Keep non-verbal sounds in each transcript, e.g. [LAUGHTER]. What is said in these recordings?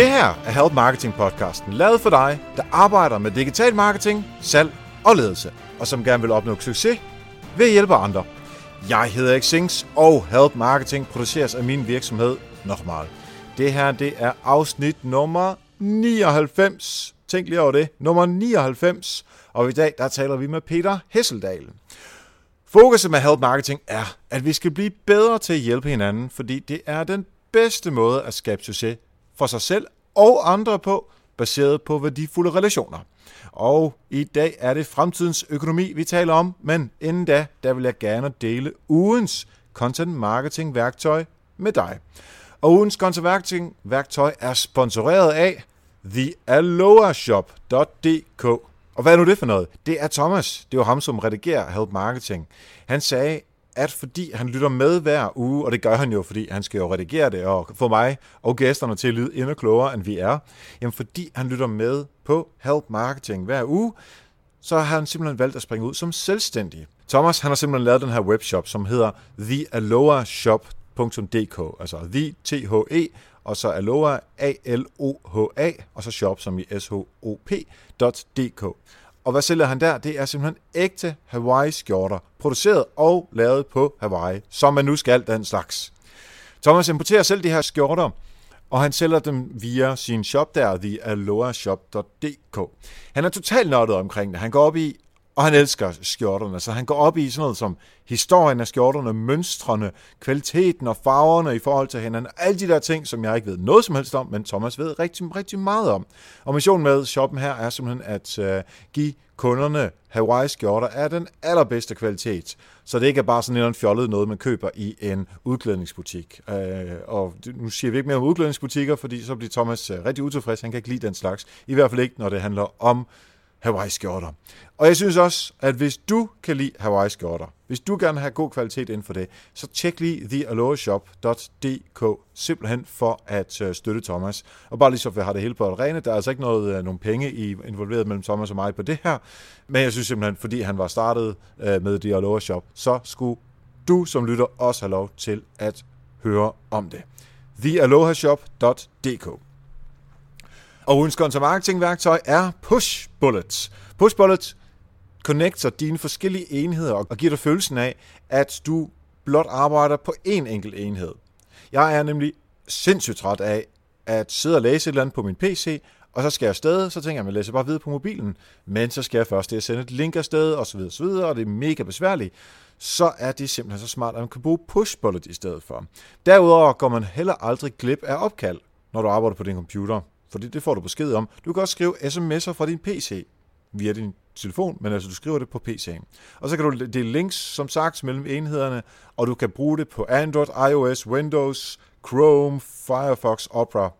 Det her er Help Marketing podcasten, lavet for dig, der arbejder med digital marketing, salg og ledelse, og som gerne vil opnå succes ved at hjælpe andre. Jeg hedder Xings, og Help Marketing produceres af min virksomhed Normal. Det her, det er afsnit nummer 99. Tænk lige over det. Nummer 99. Og i dag, der taler vi med Peter Hesseldal. Fokuset med Help Marketing er, at vi skal blive bedre til at hjælpe hinanden, fordi det er den bedste måde at skabe succes for sig selv og andre på, baseret på værdifulde relationer. Og i dag er det fremtidens økonomi, vi taler om, men inden da, der vil jeg gerne dele ugens content marketing værktøj med dig. Og ugens content marketing værktøj er sponsoreret af thealoashop.dk. Og hvad er nu det for noget? Det er Thomas. Det var ham, som redigerer Help Marketing. Han sagde, at fordi han lytter med hver uge, og det gør han jo, fordi han skal jo redigere det og få mig og gæsterne til at lyde endnu klogere, end vi er, jamen fordi han lytter med på Help Marketing hver uge, så har han simpelthen valgt at springe ud som selvstændig. Thomas han har simpelthen lavet den her webshop, som hedder thealoashop.dk, altså the t h e og så Aloha, A-L-O-H-A, og så shop som i S-H-O-P.dk. Og hvad sælger han der? Det er simpelthen ægte Hawaii-skjorter, produceret og lavet på Hawaii, som man nu skal den slags. Thomas importerer selv de her skjorter, og han sælger dem via sin shop der, thealoashop.dk. Han er totalt nørdet omkring det. Han går op i og han elsker skjorterne, så han går op i sådan noget som historien af skjorterne, mønstrene, kvaliteten og farverne i forhold til hinanden. Alle de der ting, som jeg ikke ved noget som helst om, men Thomas ved rigtig, rigtig meget om. Og missionen med shoppen her er simpelthen at øh, give kunderne Hawaii-skjorter af den allerbedste kvalitet. Så det ikke er bare sådan en fjollet noget, man køber i en udklædningsbutik. Øh, og nu siger vi ikke mere om udklædningsbutikker, fordi så bliver Thomas øh, rigtig utilfreds. Han kan ikke lide den slags. I hvert fald ikke, når det handler om Hawaii-skjorter. Og jeg synes også, at hvis du kan lide Hawaii-skjorter, hvis du gerne vil have god kvalitet inden for det, så tjek lige thealoashop.dk simpelthen for at øh, støtte Thomas. Og bare lige så vi har det hele på det rene, der er altså ikke noget, øh, nogen penge involveret mellem Thomas og mig på det her, men jeg synes simpelthen, fordi han var startet øh, med The Aloha Shop, så skulle du som lytter også have lov til at høre om det. thealohashop.dk og ugens marketingværktøj er Push Bullets. Push Bullets connecter dine forskellige enheder og giver dig følelsen af, at du blot arbejder på én enkelt enhed. Jeg er nemlig sindssygt træt af at sidde og læse et eller andet på min PC, og så skal jeg afsted, så tænker jeg, at jeg læser bare videre på mobilen. Men så skal jeg først det sende et link afsted, og så videre, så videre, og det er mega besværligt. Så er det simpelthen så smart, at man kan bruge push bullet i stedet for. Derudover går man heller aldrig glip af opkald, når du arbejder på din computer fordi det får du besked om. Du kan også skrive sms'er fra din PC via din telefon, men altså du skriver det på PC'en. Og så kan du dele links, som sagt, mellem enhederne, og du kan bruge det på Android, iOS, Windows, Chrome, Firefox, Opera,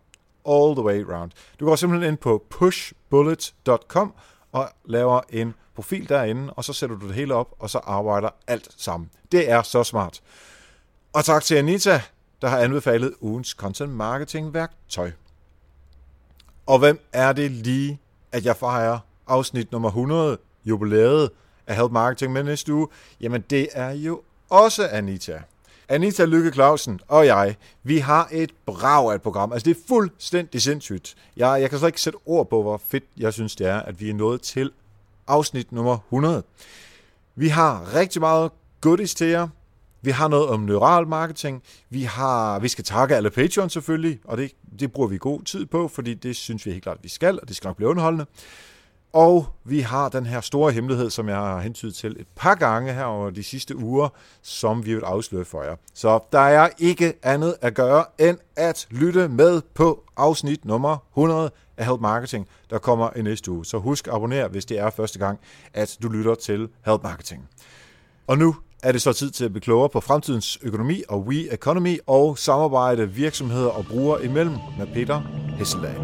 all the way around. Du går simpelthen ind på pushbullet.com og laver en profil derinde, og så sætter du det hele op, og så arbejder alt sammen. Det er så smart. Og tak til Anita, der har anbefalet ugens content marketing værktøj. Og hvem er det lige, at jeg fejrer afsnit nummer 100, jubilæet af Help Marketing med næste uge? Jamen, det er jo også Anita. Anita Lykke Clausen og jeg, vi har et brag af et program. Altså, det er fuldstændig sindssygt. Jeg, jeg kan slet ikke sætte ord på, hvor fedt jeg synes, det er, at vi er nået til afsnit nummer 100. Vi har rigtig meget goodies til jer. Vi har noget om neural marketing. Vi, har, vi skal takke alle Patreon selvfølgelig, og det, det bruger vi god tid på, fordi det synes vi helt klart, at vi skal, og det skal nok blive underholdende. Og vi har den her store hemmelighed, som jeg har hentydet til et par gange her over de sidste uger, som vi vil afsløre for jer. Så der er ikke andet at gøre, end at lytte med på afsnit nummer 100 af Help Marketing, der kommer i næste uge. Så husk at abonnere, hvis det er første gang, at du lytter til Help Marketing. Og nu er det så tid til at blive klogere på fremtidens økonomi og We Economy og samarbejde virksomheder og brugere imellem med Peter Hesseldal.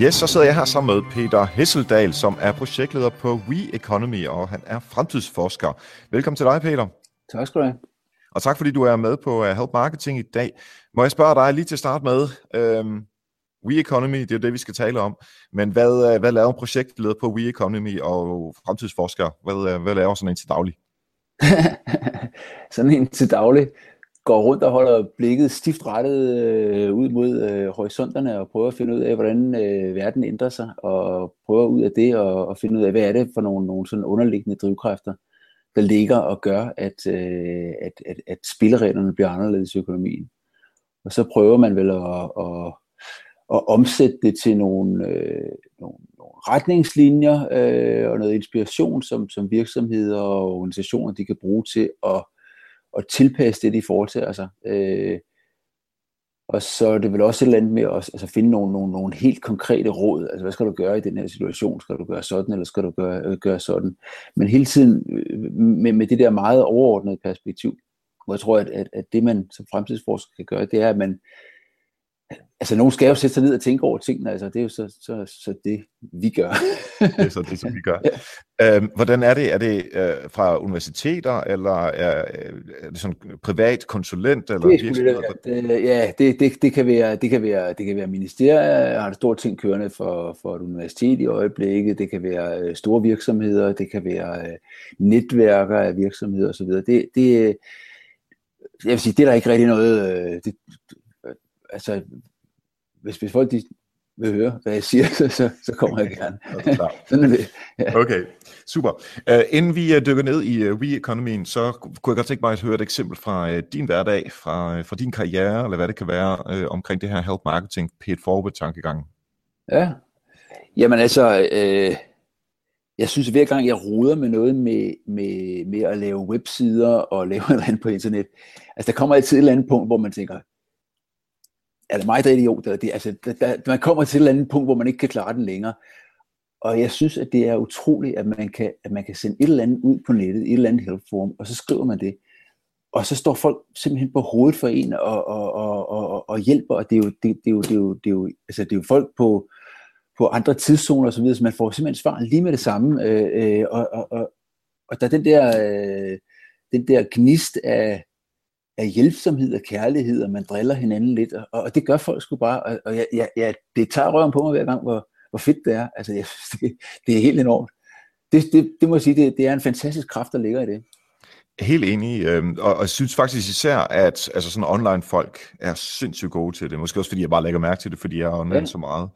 Yes, så sidder jeg her sammen med Peter Hesseldal, som er projektleder på We Economy, og han er fremtidsforsker. Velkommen til dig, Peter. Tak skal du have. Og tak fordi du er med på Help Marketing i dag. Må jeg spørge dig lige til at starte med, øhm, We Economy, det er jo det, vi skal tale om. Men hvad, øh, hvad laver en projektleder på We Economy og fremtidsforsker? Hvad, øh, hvad laver sådan en til daglig? [LAUGHS] sådan en til daglig? går rundt og holder blikket stift rettet øh, ud mod øh, horisonterne og prøver at finde ud af, hvordan øh, verden ændrer sig, og prøver ud af det og, og finde ud af, hvad er det for nogle, nogle sådan underliggende drivkræfter, der ligger og gør, at, øh, at, at, at spillereglerne bliver anderledes i økonomien. Og så prøver man vel at, at, at omsætte det til nogle, øh, nogle, nogle retningslinjer øh, og noget inspiration, som, som virksomheder og organisationer de kan bruge til at, at tilpasse det, de foretager sig. Altså, øh, og så er det vel også et eller andet med at altså finde nogle, nogle, nogle helt konkrete råd. Altså, hvad skal du gøre i den her situation? Skal du gøre sådan, eller skal du gøre, øh, gøre sådan? Men hele tiden øh, med, med det der meget overordnede perspektiv, hvor jeg tror, at, at, at det man som fremtidsforsker kan gøre, det er, at man, altså nogen skal jo sætte sig ned og tænke over tingene, altså det er jo så, så, så det, vi gør. [LAUGHS] det er så det, som vi gør. Ja. Øhm, hvordan er det? Er det øh, fra universiteter, eller er, er det sådan privat konsulent? Eller det er virksomheder? Det, ja, det, det, det, kan være, det, kan være, det kan være ministerier, jeg har en stor ting kørende for, for et universitet i øjeblikket, det kan være øh, store virksomheder, det kan være øh, netværker af virksomheder osv. Det, det, jeg vil sige, det er der ikke rigtig noget, øh, det, altså, hvis, hvis folk de vil høre, hvad jeg siger, [LAUGHS] så, så, så kommer jeg gerne. [LAUGHS] Sådan er det. Ja. Okay, super. Uh, inden vi uh, dykker ned i uh, we-economien, så kunne jeg godt tænke mig at høre et eksempel fra uh, din hverdag, fra, uh, fra din karriere, eller hvad det kan være, uh, omkring det her health marketing, paid forward tankegang. Ja, jamen altså, øh, jeg synes hver gang jeg roder med noget med, med, med at lave websider og [LAUGHS] lave noget andet på internet, altså der kommer altid et eller andet punkt, hvor man tænker, er det mig, der er idiot? Eller det, altså, der, man kommer til et eller andet punkt, hvor man ikke kan klare den længere. Og jeg synes, at det er utroligt, at man kan, at man kan sende et eller andet ud på nettet, et eller andet helpforum, og så skriver man det. Og så står folk simpelthen på hovedet for en og, og, og, og, og hjælper, og det er jo, det, det er jo, det er jo, det er jo, altså, det er jo folk på, på andre tidszoner og så videre, så man får simpelthen svar lige med det samme. Øh, øh, og, og, og, og der er den der, øh, den der gnist af, af hjælpsomhed og kærlighed, og man driller hinanden lidt, og, og det gør folk sgu bare, og, og jeg, jeg, jeg, det tager røven på mig hver gang, hvor, hvor fedt det er. Altså, jeg det, det er helt enormt. Det, det, det må jeg sige, det, det er en fantastisk kraft, der ligger i det. Helt enig, øh, og, og jeg synes faktisk især, at altså sådan online folk er sindssygt gode til det. Måske også fordi jeg bare lægger mærke til det, fordi jeg er online ja. så meget.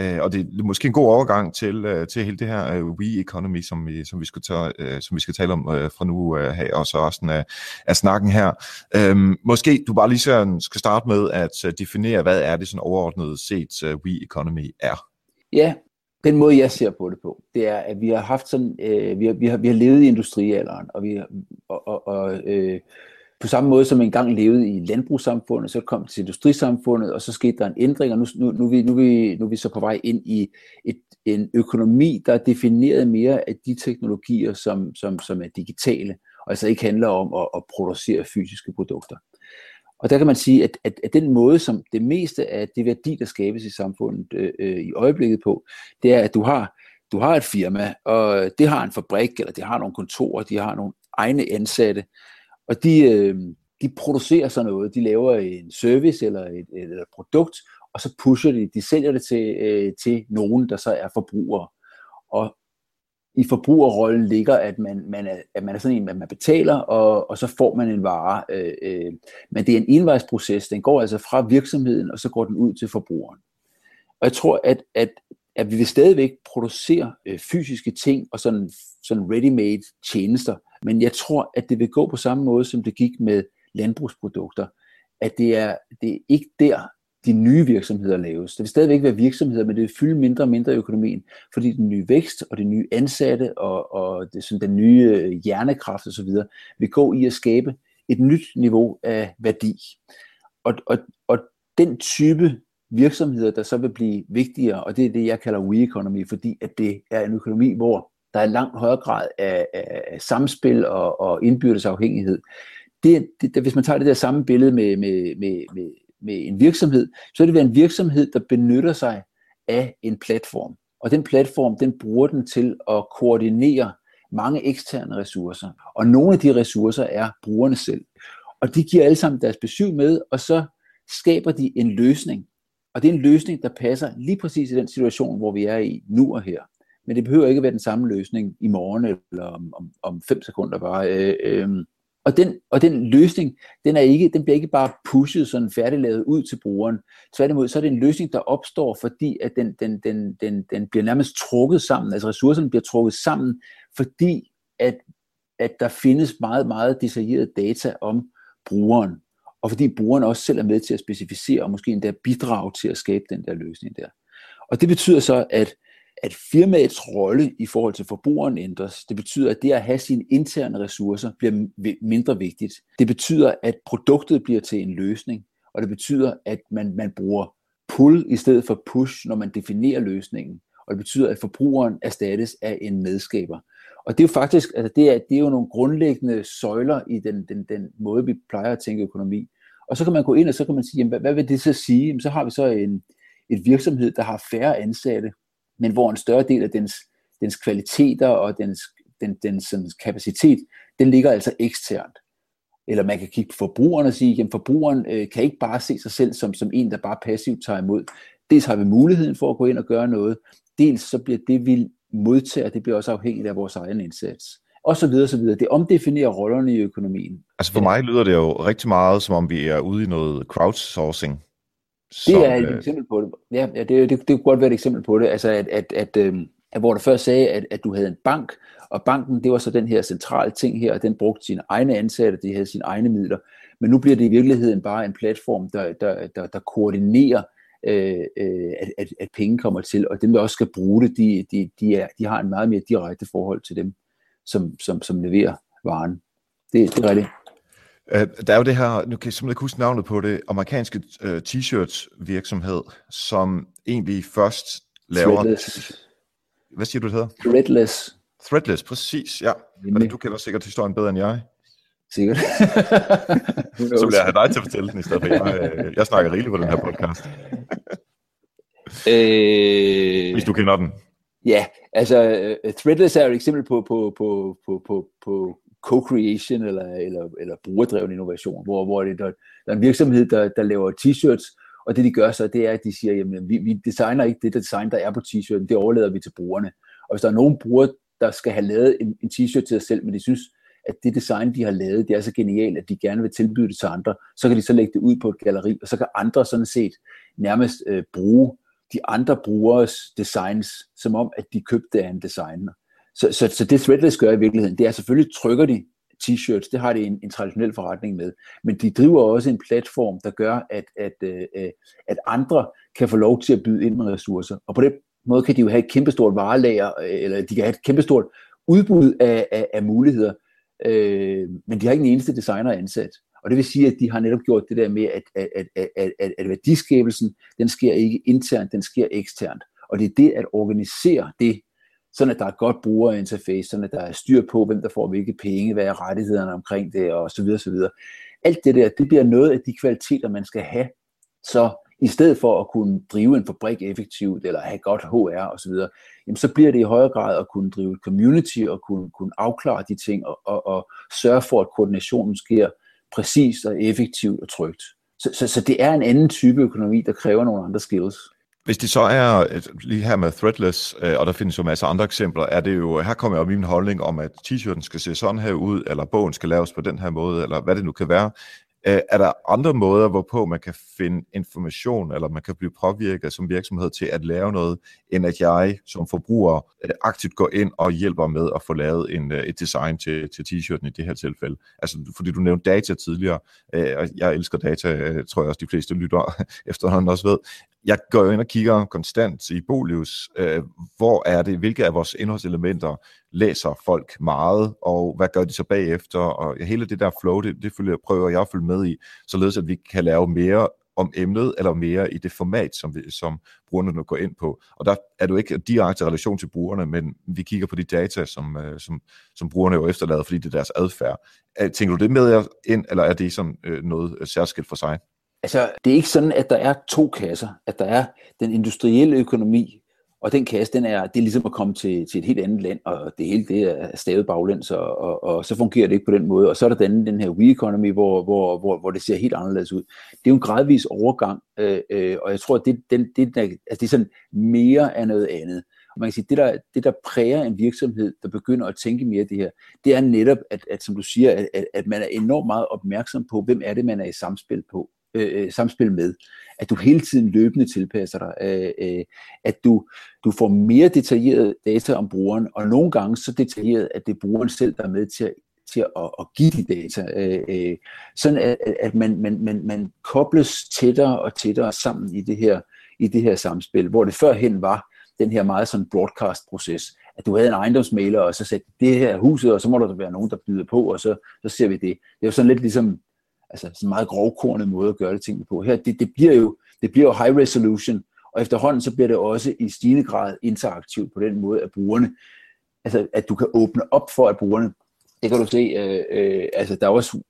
Øh, og det er måske en god overgang til, øh, til hele det her øh, we-economy, som vi, som, vi skal tage, øh, som vi skal tale om øh, fra nu øh, her, og så resten af, af snakken her. Øh, måske du bare lige sådan skal starte med at øh, definere, hvad er det sådan overordnet set øh, we-economy er? Ja, den måde jeg ser på det på, det er, at vi har haft sådan, øh, vi, har, vi, har, vi har levet i industrialderen, og vi har, og, og, og øh, på samme måde som engang levede i landbrugssamfundet, så kom til industrisamfundet, og så skete der en ændring, og nu, nu, nu, er, vi, nu, vi, nu er vi så på vej ind i et, en økonomi, der er defineret mere af de teknologier, som, som, som er digitale, og altså ikke handler om at, at producere fysiske produkter. Og der kan man sige, at, at, at den måde, som det meste af det værdi, der skabes i samfundet øh, øh i øjeblikket på, det er, at du har, du har et firma, og det har en fabrik, eller det har nogle kontorer, de har nogle egne ansatte, og de, øh, de producerer sådan noget. De laver en service eller et, et, et produkt, og så pusher de, de sælger det til, øh, til nogen, der så er forbrugere. Og i forbrugerrollen ligger, at man, man, er, at man er sådan en, at man betaler, og, og så får man en vare. Øh, øh, men det er en envejsproces. Den går altså fra virksomheden, og så går den ud til forbrugeren. Og jeg tror, at, at, at vi vil stadigvæk producere øh, fysiske ting og sådan, sådan ready-made tjenester, men jeg tror, at det vil gå på samme måde, som det gik med landbrugsprodukter. At det er, det er ikke der, de nye virksomheder laves. Det vil stadigvæk være virksomheder, men det vil fylde mindre og mindre i økonomien, fordi den nye vækst og det nye ansatte og, og det, sådan den nye øh, hjernekraft osv. vil gå i at skabe et nyt niveau af værdi. Og, og, og den type virksomheder, der så vil blive vigtigere, og det er det, jeg kalder we-economy, fordi at det er en økonomi, hvor der er langt højere grad af, af samspil og, og indbyrdes afhængighed. Det, det, hvis man tager det der samme billede med, med, med, med, med en virksomhed, så er det en virksomhed, der benytter sig af en platform. Og den platform, den bruger den til at koordinere mange eksterne ressourcer. Og nogle af de ressourcer er brugerne selv. Og de giver alle sammen deres besøg med, og så skaber de en løsning. Og det er en løsning, der passer lige præcis i den situation, hvor vi er i nu og her men det behøver ikke at være den samme løsning i morgen eller om, om, om fem sekunder bare. Øh, øh, Og den, og den løsning, den, er ikke, den bliver ikke bare pushet sådan færdiglavet ud til brugeren. Tværtimod, så er det en løsning, der opstår, fordi at den, den, den, den, den bliver nærmest trukket sammen, altså ressourcerne bliver trukket sammen, fordi at, at der findes meget, meget detaljeret data om brugeren, og fordi brugeren også selv er med til at specificere, og måske endda bidrage til at skabe den der løsning der. Og det betyder så, at at firmaets rolle i forhold til forbrugeren ændres. Det betyder, at det at have sine interne ressourcer bliver mindre vigtigt. Det betyder, at produktet bliver til en løsning, og det betyder, at man, man bruger pull i stedet for push, når man definerer løsningen. Og det betyder, at forbrugeren erstattes af en medskaber. Og det er jo faktisk, altså det er, det er jo nogle grundlæggende søjler i den, den, den måde, vi plejer at tænke økonomi. Og så kan man gå ind, og så kan man sige, jamen, hvad, hvad vil det så sige? Jamen, så har vi så en, et virksomhed, der har færre ansatte, men hvor en større del af dens, dens kvaliteter og dens, den, dens, dens kapacitet, den ligger altså eksternt. Eller man kan kigge på forbrugeren og sige, at forbrugeren øh, kan ikke bare se sig selv som, som en, der bare passivt tager imod. Dels har vi muligheden for at gå ind og gøre noget, dels så bliver det, vi modtager, det bliver også afhængigt af vores egen indsats. Og så videre, så videre. Det omdefinerer rollerne i økonomien. Altså for mig lyder det jo rigtig meget, som om vi er ude i noget crowdsourcing som, det er et øh... eksempel på det. Ja, ja det, det, det kunne godt være et eksempel på det. Altså, at, at, at, øh, at hvor du først sagde, at, at du havde en bank, og banken, det var så den her centrale ting her, og den brugte sine egne ansatte, de havde sine egne midler. Men nu bliver det i virkeligheden bare en platform, der, der, der, der koordinerer, øh, øh, at, at, at penge kommer til, og dem, der også skal bruge det, de, de, de, er, de har en meget mere direkte forhold til dem, som, som, som leverer varen. Det, det er rigtigt. Uh, der er jo det her, nu kan jeg simpelthen ikke huske navnet på det, amerikanske uh, t-shirts virksomhed, som egentlig først laver... Threadless. Hvad siger du, det hedder? Threadless. Threadless, præcis, ja. Men du kender sikkert historien bedre end jeg. Sikkert. [LAUGHS] Så vil jeg have dig til at fortælle den i stedet for jeg. Øh, jeg snakker rigeligt på den her podcast. øh... Hvis du kender den. Ja, altså uh, Threadless er jo et eksempel på, på, på, på, på, på co-creation eller, eller, eller brugerdreven innovation, hvor, hvor det, der, der er en virksomhed, der, der laver t-shirts, og det de gør så, det er, at de siger, jamen vi, vi designer ikke det design, der er på t-shirten, det overlader vi til brugerne. Og hvis der er nogen bruger, der skal have lavet en, en t-shirt til sig selv, men de synes, at det design, de har lavet, det er så genialt, at de gerne vil tilbyde det til andre, så kan de så lægge det ud på et galleri, og så kan andre sådan set nærmest øh, bruge de andre brugeres designs, som om, at de købte af en designer. Så, så, så det Threadless gør i virkeligheden, det er selvfølgelig trykker de t-shirts, det har de en, en traditionel forretning med, men de driver også en platform, der gør, at, at, øh, at andre kan få lov til at byde ind med ressourcer. Og på den måde kan de jo have et kæmpestort varelager, øh, eller de kan have et kæmpestort udbud af, af, af muligheder, øh, men de har ikke en eneste designer ansat. Og det vil sige, at de har netop gjort det der med, at, at, at, at, at, at værdiskabelsen, den sker ikke internt, den sker eksternt. Og det er det at organisere det sådan at der er godt brugerinterface, sådan at der er styr på, hvem der får hvilke penge, hvad er rettighederne omkring det, og så videre, så videre. Alt det der, det bliver noget af de kvaliteter, man skal have, så i stedet for at kunne drive en fabrik effektivt, eller have godt HR og så videre, jamen så bliver det i højere grad at kunne drive et community, og kunne, kunne afklare de ting, og, og, og sørge for, at koordinationen sker præcist og effektivt og trygt. Så, så, så det er en anden type økonomi, der kræver nogle andre skills. Hvis det så er øh, lige her med Threadless, øh, og der findes jo masser af andre eksempler, er det jo, her kommer jeg min holdning om, at t-shirten skal se sådan her ud, eller bogen skal laves på den her måde, eller hvad det nu kan være. Øh, er der andre måder, hvorpå man kan finde information, eller man kan blive påvirket som virksomhed til at lave noget, end at jeg som forbruger aktivt går ind og hjælper med at få lavet en, et design til, til t-shirten i det her tilfælde? Altså, fordi du nævnte data tidligere, og jeg elsker data, tror jeg også de fleste lytter [LAUGHS] efterhånden også ved jeg går jo ind og kigger konstant i Bolius, øh, hvor er det, hvilke af vores indholdselementer læser folk meget, og hvad gør de så bagefter, og hele det der flow, det, det følger, prøver jeg at følge med i, således at vi kan lave mere om emnet, eller mere i det format, som, vi, som brugerne nu går ind på. Og der er du ikke direkte relation til brugerne, men vi kigger på de data, som, øh, som, som brugerne jo efterlader, fordi det er deres adfærd. Øh, tænker du det med ind, eller er det som øh, noget særskilt for sig? Altså, det er ikke sådan, at der er to kasser. At der er den industrielle økonomi, Og den kasse, den er, det er ligesom at komme til, til et helt andet land, og det hele det er stavet baglæns, og, og, og så fungerer det ikke på den måde. Og så er der den, den her we economy, hvor, hvor, hvor, hvor det ser helt anderledes ud. Det er jo en gradvis overgang, øh, øh, og jeg tror, at det, den, det, der, altså det er sådan mere af noget andet. Og man kan sige, det der, det der præger en virksomhed, der begynder at tænke mere det her, det er netop, at, at som du siger, at, at, at man er enormt meget opmærksom på, hvem er det, man er i samspil på Øh, øh, samspil med, at du hele tiden løbende tilpasser dig, øh, øh, at du, du får mere detaljeret data om brugeren, og nogle gange så detaljeret, at det er brugeren selv, der er med til at til at, at give de data, øh, øh, sådan at, at man, man, man, man kobles tættere og tættere sammen i det her, i det her samspil, hvor det førhen var den her meget sådan broadcast-proces, at du havde en ejendomsmaler, og så sagde det her huset, og så må der være nogen, der byder på, og så, så ser vi det. Det er jo sådan lidt ligesom altså sådan en meget grovkornet måde at gøre det tingene på. Her, det, det, bliver jo, det bliver jo high resolution, og efterhånden så bliver det også i stigende grad interaktivt på den måde, at brugerne, altså at du kan åbne op for, at brugerne, det kan du se, øh, øh, altså der er også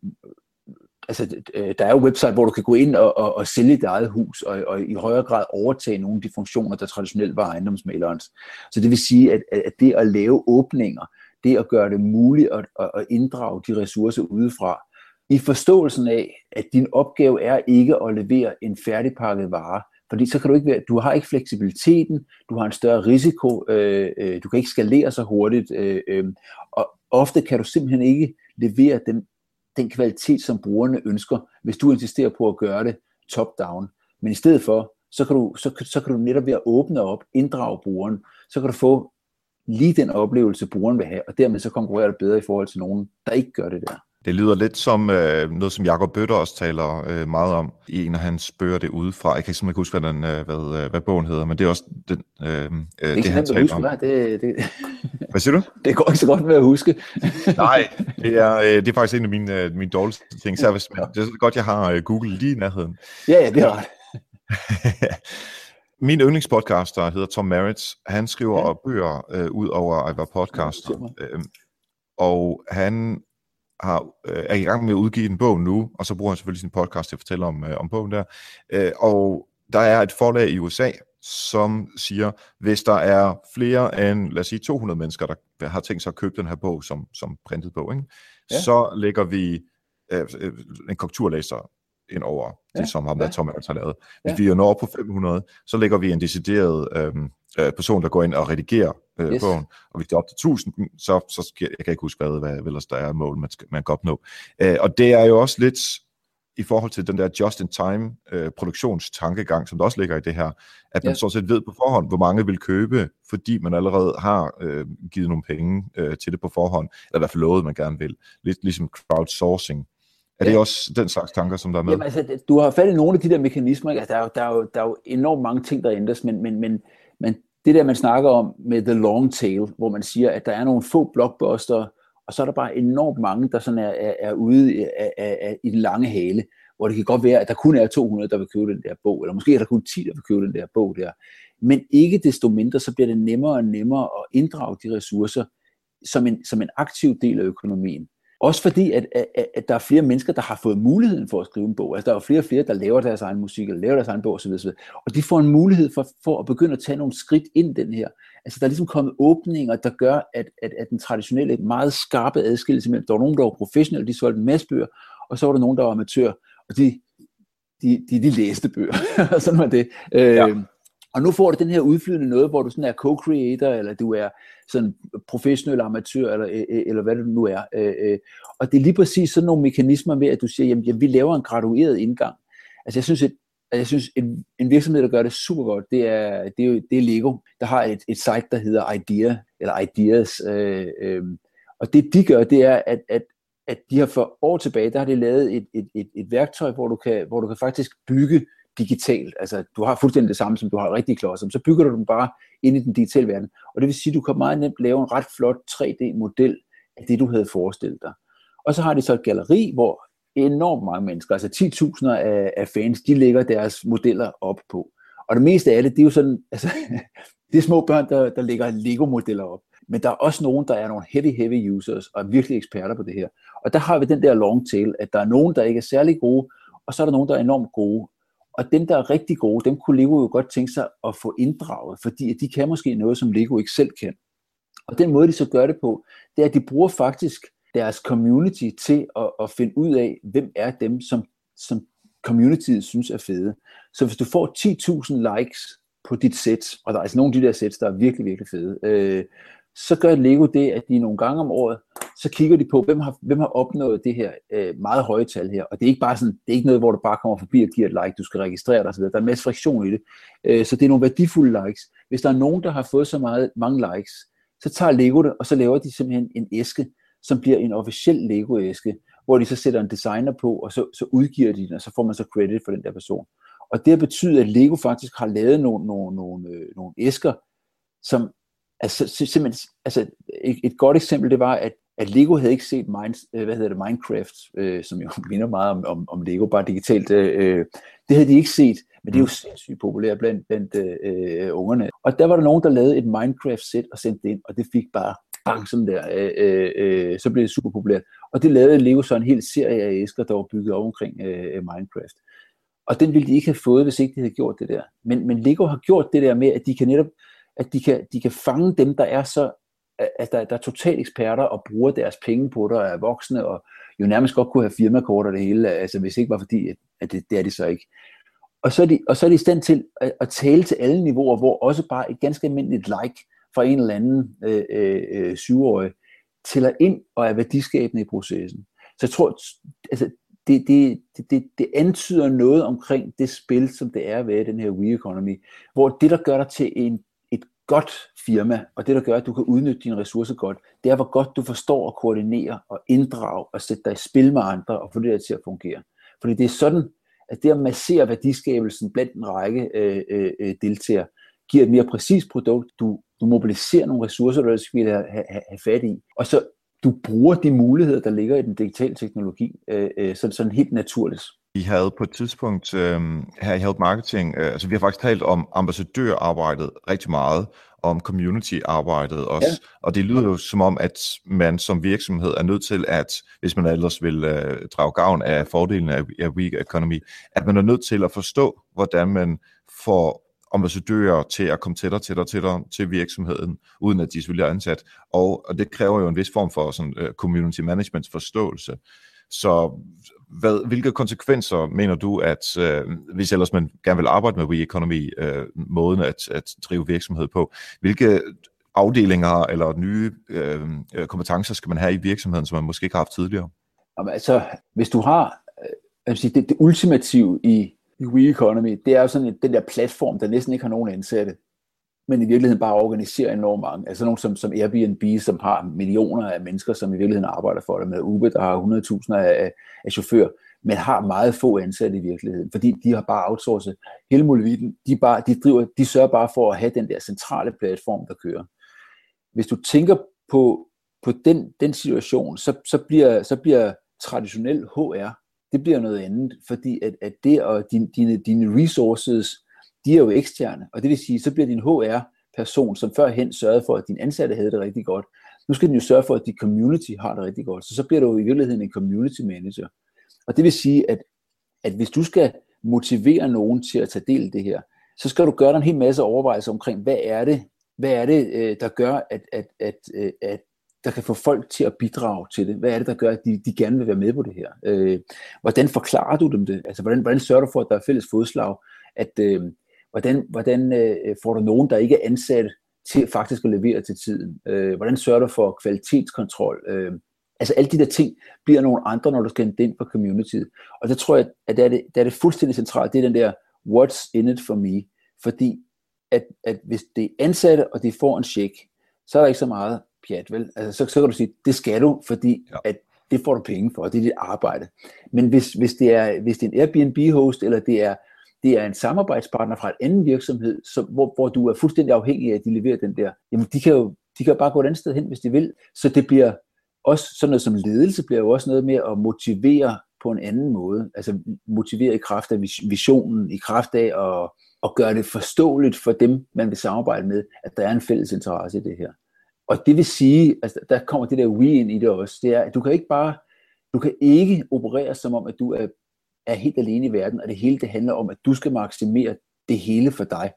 altså, øh, der er jo website, hvor du kan gå ind og, og, og sælge dit eget hus, og, og i højere grad overtage nogle af de funktioner, der traditionelt var ejendomsmalerens. Så det vil sige, at, at det at lave åbninger, det at gøre det muligt at, at, at inddrage de ressourcer udefra, i forståelsen af, at din opgave er ikke at levere en færdigpakket vare, fordi så kan du ikke være, du har ikke fleksibiliteten, du har en større risiko, øh, øh, du kan ikke skalere så hurtigt, øh, øh, og ofte kan du simpelthen ikke levere den, den kvalitet, som brugerne ønsker, hvis du insisterer på at gøre det top-down. Men i stedet for, så kan, du, så, så kan du netop ved at åbne op, inddrage brugeren, så kan du få lige den oplevelse, brugeren vil have, og dermed så konkurrerer du bedre i forhold til nogen, der ikke gør det der. Det lyder lidt som øh, noget, som Jakob Bøtter også taler øh, meget om i en af hans bøger det udefra. Jeg kan simpelthen ikke huske, hvad, den, øh, hvad, øh, hvad bogen hedder, men det er også den, øh, det, det, det han taler huske, om. Nej, det, det, hvad siger du? [LAUGHS] Det går ikke så godt med at huske. [LAUGHS] Nej, det er, øh, det er faktisk en af mine, øh, mine dårligste ting. Så hvis, men det er så godt, jeg har øh, Google lige i nærheden. Ja, ja, det er ret. [LAUGHS] Min yndlingspodcaster hedder Tom Merritt. Han skriver ja. bøger øh, ud over at være podcaster. Øh, og han har, øh, er i gang med at udgive en bog nu, og så bruger han selvfølgelig sin podcast til at fortælle om, øh, om bogen der. Øh, og der er et forlag i USA, som siger, hvis der er flere end, lad os sige, 200 mennesker, der har tænkt sig at købe den her bog som, som printet bog, ikke? Ja. så lægger vi øh, øh en korrekturlæser ind over ja. det, som ham der ja. Tom har lavet. Hvis ja. vi når op på 500, så lægger vi en decideret øh, øh, person, der går ind og redigerer øh, yes. bogen. Og hvis det er op til 1000, så, så skal, jeg kan ikke huske, hvad, hvad ellers der er mål, man, skal, man kan opnå. Øh, og det er jo også lidt i forhold til den der just-in-time øh, produktionstankegang, som der også ligger i det her, at man ja. så set ved på forhånd, hvor mange vil købe, fordi man allerede har øh, givet nogle penge øh, til det på forhånd, eller i hvert fald lovet, man gerne vil. Lidt ligesom crowdsourcing. Er det ja. også den slags tanker, som der er med? Jamen, altså, du har fat i nogle af de der mekanismer. Altså, der, er jo, der, er jo, der er jo enormt mange ting, der ændres, men, men, men, men det der, man snakker om med the long tail, hvor man siger, at der er nogle få blockbuster, og så er der bare enormt mange, der sådan er, er, er ude i, er, er, i den lange hale, hvor det kan godt være, at der kun er 200, der vil købe den der bog, eller måske er der kun 10, der vil købe den der bog der. Men ikke desto mindre, så bliver det nemmere og nemmere at inddrage de ressourcer som en, som en aktiv del af økonomien. Også fordi, at, at, at der er flere mennesker, der har fået muligheden for at skrive en bog. Altså, der er jo flere og flere, der laver deres egen musik, eller laver deres egen bog osv. osv. Og de får en mulighed for, for at begynde at tage nogle skridt ind den her. Altså, der er ligesom kommet åbninger, der gør, at, at, at den traditionelle, meget skarpe adskillelse mellem, der var nogen, der var professionelle, de solgte en masse bøger, og så var der nogen, der var amatør, og de, de, de, de læste bøger. [LAUGHS] sådan var det. Øh, ja. Og nu får du den her udflydende noget, hvor du sådan er co-creator, eller du er sådan professionel amatør, eller, øh, øh, eller hvad det nu er. Øh, og det er lige præcis sådan nogle mekanismer med, at du siger, jamen, jamen vi laver en gradueret indgang. Altså jeg synes, at jeg synes, en, en virksomhed, der gør det super godt, det er, det er, det er Lego, der har et, et site, der hedder Idea, eller Ideas. Øh, øh, og det de gør, det er, at, at, at de har for år tilbage, der har de lavet et, et, et, et værktøj, hvor du, kan, hvor du kan faktisk bygge digitalt. Altså, du har fuldstændig det samme, som du har rigtig klodser, så bygger du dem bare ind i den digitale verden. Og det vil sige, at du kan meget nemt lave en ret flot 3D-model af det, du havde forestillet dig. Og så har de så et galeri, hvor enormt mange mennesker, altså 10.000 af, af fans, de lægger deres modeller op på. Og det meste af det, det er jo sådan, [LAUGHS] altså, det er små børn, der, der lægger Lego-modeller op. Men der er også nogen, der er nogle heavy, heavy users, og er virkelig eksperter på det her. Og der har vi den der long tail, at der er nogen, der ikke er særlig gode, og så er der nogen, der er enormt gode. Og dem, der er rigtig gode, dem kunne Lego jo godt tænke sig at få inddraget, fordi de kan måske noget, som Lego ikke selv kan. Og den måde, de så gør det på, det er, at de bruger faktisk deres community til at, at finde ud af, hvem er dem, som, som communityet synes er fede. Så hvis du får 10.000 likes på dit sæt, og der er altså nogle af de der sæt, der er virkelig, virkelig fede, øh, så gør Lego det, at de nogle gange om året, så kigger de på, hvem har, hvem har opnået det her øh, meget høje tal her. Og det er ikke bare sådan, det er ikke noget, hvor du bare kommer forbi og giver et like, du skal registrere dig osv. Der er en masse friktion i det. Øh, så det er nogle værdifulde likes. Hvis der er nogen, der har fået så meget, mange likes, så tager Lego det, og så laver de simpelthen en æske, som bliver en officiel Lego-æske, hvor de så sætter en designer på, og så, så udgiver de den, og så får man så credit for den der person. Og det betyder, at Lego faktisk har lavet nogle, nogle, nogle, øh, nogle æsker, som altså, simpelthen, altså et, et godt eksempel, det var, at, at Lego havde ikke set Mind, øh, hvad hedder det, Minecraft, øh, som jo [LAUGHS] minder meget om, om, om Lego, bare digitalt. Øh, det havde de ikke set, men det er jo mm. sindssygt populært blandt, blandt øh, ungerne. Og der var der nogen, der lavede et Minecraft-sæt og sendte det ind, og det fik bare bang, sådan der, øh, øh, øh, så blev det super populært. Og det lavede Lego så en hel serie af æsker, der var bygget op omkring øh, Minecraft. Og den ville de ikke have fået, hvis ikke de havde gjort det der. Men, men Lego har gjort det der med, at de kan netop at de kan, de kan fange dem, der er så at der, der er totalt eksperter og bruger deres penge på det og er voksne og jo nærmest godt kunne have firmakort og det hele, altså hvis ikke var fordi, at, at det, det er de så ikke. Og så er de, og så er de i stand til at, at tale til alle niveauer, hvor også bare et ganske almindeligt like fra en eller anden øh, øh, øh syvårig tæller ind og er værdiskabende i processen. Så jeg tror, altså, det, det, det, det antyder noget omkring det spil, som det er ved den her We Economy, hvor det, der gør dig til en godt firma, og det der gør, at du kan udnytte dine ressourcer godt, det er, hvor godt du forstår at koordinere og inddrage og sætte dig i spil med andre og få det der til at fungere. Fordi det er sådan, at det at massere værdiskabelsen blandt en række øh, øh, øh deltagere, giver et mere præcist produkt. Du, du mobiliserer nogle ressourcer, du skal have, have, have fat i, og så du bruger de muligheder, der ligger i den digitale teknologi, øh, øh, sådan, sådan helt naturligt. Vi havde på et tidspunkt øh, her i Help Marketing, øh, altså vi har faktisk talt om ambassadørarbejdet rigtig meget, om community-arbejdet også, ja. og det lyder jo som om, at man som virksomhed er nødt til at, hvis man ellers vil øh, drage gavn af fordelen af, af weak economy, at man er nødt til at forstå, hvordan man får ambassadører til at komme tættere, tættere, tættere til virksomheden, uden at de selvfølgelig er ansat, og, og det kræver jo en vis form for sådan, uh, community management forståelse. Så hvad, hvilke konsekvenser mener du, at øh, hvis ellers man gerne vil arbejde med We Economy, øh, måden at, at drive virksomhed på, hvilke afdelinger eller nye øh, øh, kompetencer skal man have i virksomheden, som man måske ikke har haft tidligere? Jamen, altså, hvis du har øh, sige, det, det ultimative i, i We Economy, det er jo sådan den der platform, der næsten ikke har nogen ansatte men i virkeligheden bare organiserer enormt mange. Altså nogen som, som Airbnb, som har millioner af mennesker, som i virkeligheden arbejder for det, med Uber, der har 100.000 af, af chauffører, men har meget få ansatte i virkeligheden, fordi de har bare outsourcet hele muligheden. De, bare, de, driver, de sørger bare for at have den der centrale platform, der kører. Hvis du tænker på, på den, den situation, så, så, bliver, så bliver traditionel HR, det bliver noget andet, fordi at, at det og din, dine, dine resources, de er jo eksterne, og det vil sige, så bliver din HR-person, som førhen sørgede for, at din ansatte havde det rigtig godt, nu skal den jo sørge for, at dit community har det rigtig godt. Så så bliver du i virkeligheden en community manager. Og det vil sige, at, at hvis du skal motivere nogen til at tage del i det her, så skal du gøre dig en hel masse overvejelser omkring, hvad er det, hvad er det øh, der gør, at, at, at, øh, at der kan få folk til at bidrage til det? Hvad er det, der gør, at de, de gerne vil være med på det her? Øh, hvordan forklarer du dem det? Altså, hvordan, hvordan sørger du for, at der er fælles fodslag? At, øh, Hvordan, hvordan øh, får du nogen, der ikke er ansat til faktisk at levere til tiden? Øh, hvordan sørger du for kvalitetskontrol? Øh, altså alle de der ting bliver nogle andre, når du skal ind på communityet. Og der tror jeg, at der er det, der er det fuldstændig centralt, det er den der, what's in it for me? Fordi at, at hvis det er ansatte, og de får en check, så er der ikke så meget pjat, vel? Altså, så, så kan du sige, det skal du, fordi ja. at det får du penge for, og det er dit arbejde. Men hvis, hvis, det er, hvis det er en Airbnb-host, eller det er det er en samarbejdspartner fra en anden virksomhed, som, hvor, hvor du er fuldstændig afhængig af, at de leverer den der, jamen de kan jo de kan bare gå et andet sted hen, hvis de vil. Så det bliver også sådan noget som ledelse, bliver jo også noget med at motivere på en anden måde. Altså motivere i kraft af visionen, i kraft af at, at gøre det forståeligt for dem, man vil samarbejde med, at der er en fælles interesse i det her. Og det vil sige, altså der kommer det der we ind i det også, det er, at du kan ikke bare, du kan ikke operere som om, at du er er helt alene i verden, og det hele det handler om, at du skal maksimere det hele for dig.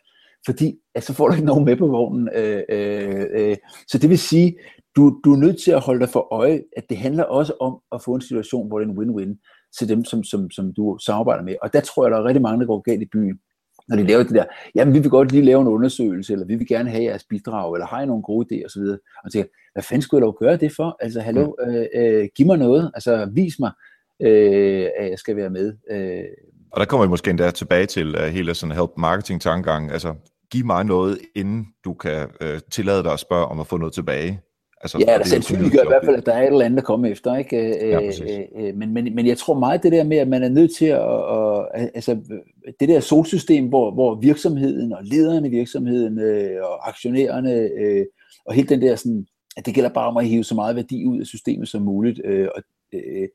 Fordi altså, så får du ikke nogen med på vognen. Øh, øh, øh. Så det vil sige, du, du er nødt til at holde dig for øje, at det handler også om at få en situation, hvor det er en win-win til dem, som, som, som du samarbejder med. Og der tror jeg, der er rigtig mange, der går galt i byen når de laver det der, jamen vi vil godt lige lave en undersøgelse, eller vi vil gerne have jeres bidrag, eller har I nogle gode idéer osv. Og tænker, hvad fanden skulle jeg lov gøre det for? Altså, hallo, mm. øh, øh, giv mig noget, altså vis mig, øh, at jeg skal være med. Øh. Og der kommer vi måske endda tilbage til uh, hele sådan help marketing tankegang, altså giv mig noget, inden du kan uh, tillade dig at spørge om at få noget tilbage. Altså, ja, der sandsynligt gør i hvert fald, at der er et eller andet, der kommer efter. Ikke? Ja, øh, øh, men, men, men jeg tror meget det der med, at man er nødt til at, og, altså, det der solsystem, hvor, hvor virksomheden og lederne i virksomheden øh, og aktionærerne øh, og hele den der sådan, at det gælder bare om at hive så meget værdi ud af systemet som muligt. Øh, og, øh,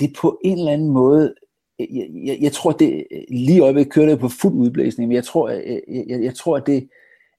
det er på en eller anden måde, jeg, jeg, jeg tror, det lige øjeblikket kører det på fuld udblæsning, men jeg tror, jeg, jeg, jeg tror, at det,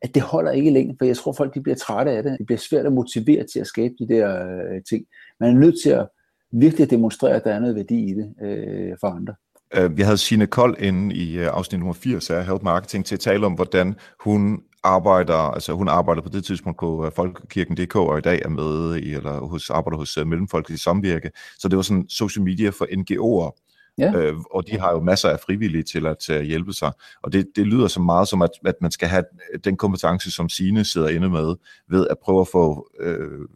at det holder ikke længe, for jeg tror, folk de bliver trætte af det. Det bliver svært at motivere til at skabe de der øh, ting. Man er nødt til at virkelig demonstrere, at der er noget værdi i det øh, for andre. Øh, vi havde Signe Kold inde i øh, afsnit nummer 80 af Help Marketing til at tale om, hvordan hun arbejder, altså hun arbejder på det tidspunkt på øh, Folkekirken.dk, og i dag er med i, eller hos, arbejder hos Mellemfolkelige Samvirke. Så det var sådan social media for NGO'er, Ja. Øh, og de har jo masser af frivillige til at uh, hjælpe sig. Og det, det lyder så meget som, at, at man skal have den kompetence, som Sine sidder inde med, ved at prøve at få øh,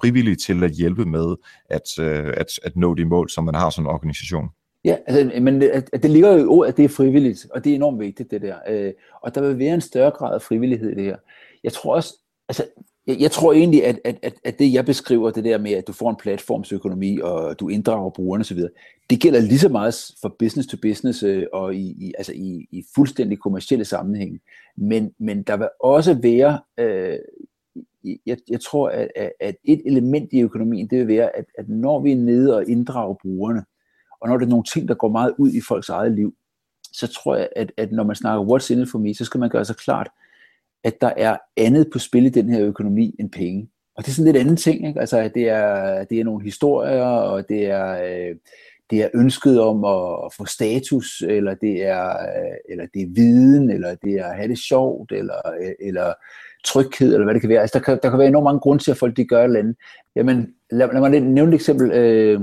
frivillige til at hjælpe med at, øh, at, at nå de mål, som man har som organisation. Ja, altså, men øh, det, det ligger jo i ordet, at det er frivilligt, og det er enormt vigtigt, det der. Øh, og der vil være en større grad af frivillighed i det her. Jeg tror også, altså, jeg, jeg tror egentlig, at, at, at, at det jeg beskriver, det der med, at du får en platformsøkonomi, og du inddrager brugerne osv., det gælder lige så meget for business to business, øh, og i, i, altså i, i fuldstændig kommersielle sammenhæng. Men, men der vil også være, øh, jeg, jeg tror, at, at et element i økonomien, det vil være, at, at når vi er nede og inddrager brugerne, og når det er nogle ting, der går meget ud i folks eget liv, så tror jeg, at, at når man snakker what's in it for me, så skal man gøre sig klart, at der er andet på spil i den her økonomi end penge. Og det er sådan lidt anden ting. Ikke? Altså, det er, det er nogle historier, og det er, øh, det er ønsket om at få status, eller det er, øh, eller det er viden, eller det er at have det sjovt, eller, øh, eller tryghed, eller hvad det kan være. Altså, der, kan, der kan være enormt mange grunde til, at folk de gør et eller andet. Jamen, lad, lad mig nævne et eksempel. Øh,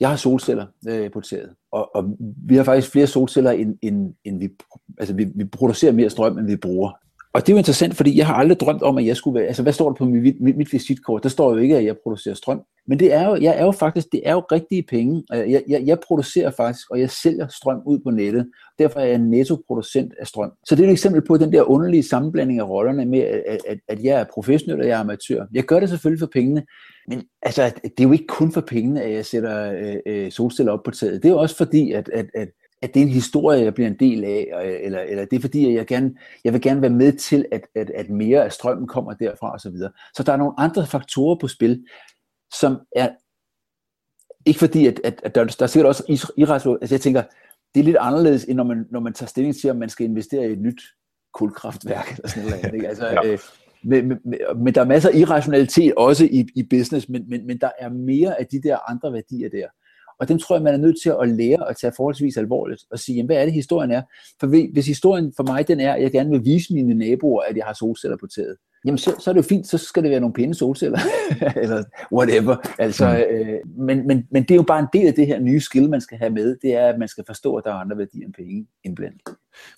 jeg har solceller øh, på taget, og, og vi har faktisk flere solceller, end, end, end vi, altså vi, vi producerer mere strøm, end vi bruger. Og det er jo interessant, fordi jeg har aldrig drømt om, at jeg skulle være, altså hvad står der på mit, mit, mit visitkort? Der står jo ikke, at jeg producerer strøm. Men det er jo, jeg er jo faktisk, det er jo rigtige penge. Øh, jeg, jeg, jeg producerer faktisk, og jeg sælger strøm ud på nettet. Derfor er jeg en nettoproducent af strøm. Så det er et eksempel på den der underlige sammenblanding af rollerne med, at, at, at jeg er professionel og jeg er amatør. Jeg gør det selvfølgelig for pengene, men altså, det er jo ikke kun for pengene, at jeg sætter øh, øh, solceller op på taget. Det er jo også fordi, at, at, at at det er en historie, jeg bliver en del af, eller, eller det er fordi, at jeg, gerne, jeg vil gerne være med til, at, at, at mere af strømmen kommer derfra osv. Så, så der er nogle andre faktorer på spil, som er ikke fordi, at, at, at der, der er sikkert også irrationelt, altså jeg tænker, det er lidt anderledes, end når man, når man tager stilling til, om man skal investere i et nyt kulkraftværk eller sådan noget. [LAUGHS] Ikke? Altså, ja. øh, men, men, men der er masser af irrationalitet også i, i business, men, men, men der er mere af de der andre værdier der. Og dem tror jeg, man er nødt til at lære at tage forholdsvis alvorligt og sige, jamen, hvad er det, historien er? For hvis historien for mig den er, at jeg gerne vil vise mine naboer, at jeg har solceller på taget, jamen så, så er det jo fint, så skal det være nogle pæne solceller, [LAUGHS] eller whatever. Altså, mm. øh, men, men, men det er jo bare en del af det her nye skill, man skal have med, det er, at man skal forstå, at der er andre værdier end penge indblandet.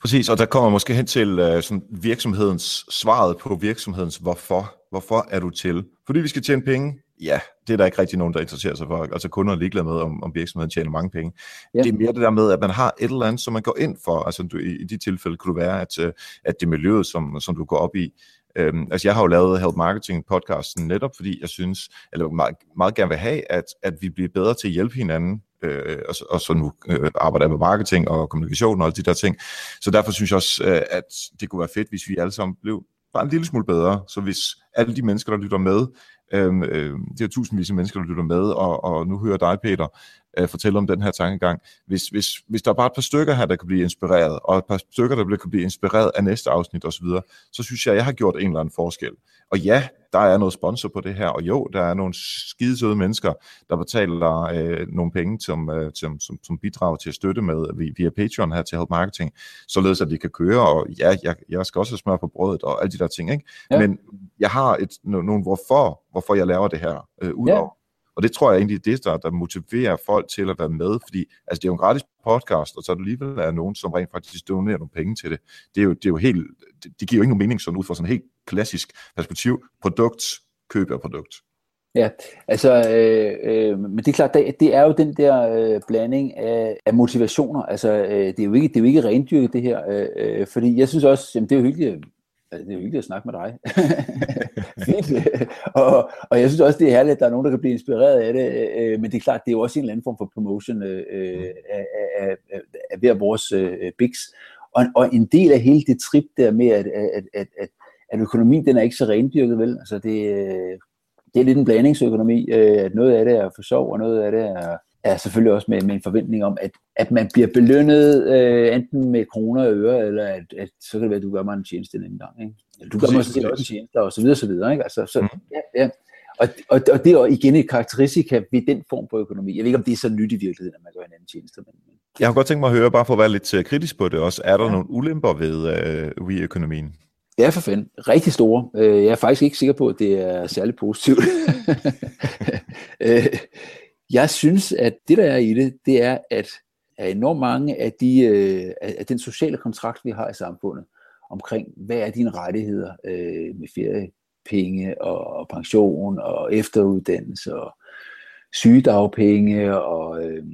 Præcis, og der kommer måske hen til uh, sådan virksomhedens, svaret på virksomhedens hvorfor. Hvorfor er du til? Fordi vi skal tjene penge? ja, det er der ikke rigtig nogen, der interesserer sig for. Altså kunder er ligeglade med, om, om virksomheden tjener mange penge. Ja. Det er mere det der med, at man har et eller andet, som man går ind for. Altså du, i, i de tilfælde kunne det være, at, øh, at det er miljøet, som, som du går op i. Øhm, altså jeg har jo lavet Health Marketing podcasten netop, fordi jeg synes, eller meget, meget gerne vil have, at, at vi bliver bedre til at hjælpe hinanden øh, og, og så nu øh, arbejder jeg med marketing og kommunikation og alle de der ting. Så derfor synes jeg også, øh, at det kunne være fedt, hvis vi alle sammen blev bare en lille smule bedre. Så hvis alle de mennesker, der lytter med, Øhm, øh, det er tusindvis af mennesker, der lytter med, og, og nu hører dig, Peter, øh, fortælle om den her tankegang. Hvis, hvis, hvis der er bare et par stykker her, der kan blive inspireret, og et par stykker, der kan blive inspireret af næste afsnit osv., så, synes jeg, at jeg har gjort en eller anden forskel. Og ja, der er noget sponsor på det her, og jo, der er nogle skidesøde mennesker, der betaler øh, nogle penge som, øh, som, som, som bidrag til at støtte med via Patreon her til Help Marketing, således at de kan køre, og ja, jeg, jeg skal også smøre på brødet og alle de der ting, ikke? Ja. Men jeg har et, nogle hvorfor, hvorfor jeg laver det her, øh, udover. Ja. Og det tror jeg egentlig det, der, der motiverer folk til at være med, fordi altså, det er jo en gratis podcast, og så er der alligevel er nogen, som rent faktisk donerer nogle penge til det. Det er jo, det er jo helt, det, det giver jo ikke nogen mening sådan ud fra sådan et helt klassisk perspektiv. Produkt, køb af produkt. Ja, altså, øh, øh, men det er klart, det, det er jo den der øh, blanding af, af motivationer. Altså, øh, det er jo ikke, det er jo ikke rendyrket det her, øh, øh, fordi jeg synes også, jamen, det er jo hyggeligt, Altså, det er jo hyggeligt at snakke med dig. [LAUGHS] [LAUGHS] Fint. og, og jeg synes også, det er herligt, at der er nogen, der kan blive inspireret af det. Øh, men det er klart, det er jo også en eller anden form for promotion øh, øh af, af, af, af hver vores øh, bigs. Og, og en del af hele det trip der med, at, at, at, at, at økonomien, den er ikke så rendyrket, vel? Altså det, øh, det er lidt en blandingsøkonomi. Øh, at noget af det er for sjov, og noget af det er er selvfølgelig også med, med en forventning om, at, at man bliver belønnet øh, enten med kroner og øre, eller at, at så kan det være, at du gør mig en tjeneste en gang. Ikke? Eller du gør mig også en tjeneste, og så videre, så videre. Ikke? Altså, så, mm. ja, ja. Og, og, og det er igen et karakteristika ved den form for økonomi. Jeg ved ikke, om det er så nyt i virkeligheden, at man gør en anden tjeneste. Men. Jeg har godt tænkt mig at høre, bare for at være lidt øh, kritisk på det også, er der ja. nogle ulemper ved uh, we-økonomien? Ja, for fanden. Rigtig store. Øh, jeg er faktisk ikke sikker på, at det er særlig positivt. [LAUGHS] Jeg synes, at det, der er i det, det er, at enormt mange af, de, øh, af den sociale kontrakt, vi har i samfundet, omkring, hvad er dine rettigheder øh, med feriepenge og pension og efteruddannelse og sygedagpenge og øh,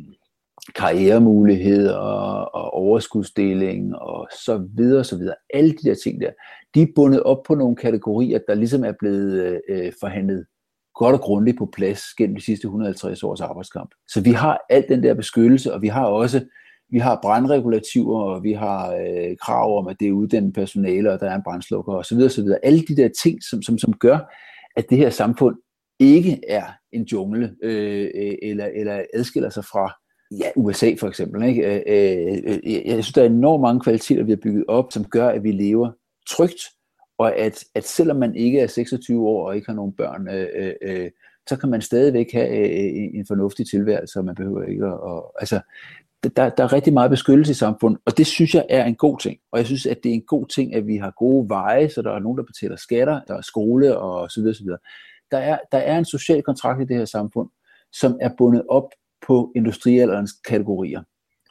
karrieremuligheder og overskudsdeling og så videre, så videre. Alle de der ting der, de er bundet op på nogle kategorier, der ligesom er blevet øh, øh forhandlet godt og grundigt på plads gennem de sidste 150 års arbejdskamp. Så vi har alt den der beskyttelse, og vi har også vi har brandregulativer, og vi har øh, krav om, at det er uddannet personale, og der er en brandslukker osv. osv. Alle de der ting, som, som, som gør, at det her samfund ikke er en jungle, øh, øh eller, eller adskiller sig fra ja, USA for eksempel. Ikke? Øh, øh, øh, jeg synes, der er enormt mange kvaliteter, vi har bygget op, som gør, at vi lever trygt, og at, at selvom man ikke er 26 år og ikke har nogen børn, øh, øh, øh så kan man stadigvæk have øh, øh en fornuftig tilværelse, og man behøver ikke at... Og, altså, der, der er rigtig meget beskyttelse i samfundet, og det synes jeg er en god ting. Og jeg synes, at det er en god ting, at vi har gode veje, så der er nogen, der betaler skatter, der er skole og så videre, så videre. Der er, der er en social kontrakt i det her samfund, som er bundet op på industrialderens kategorier.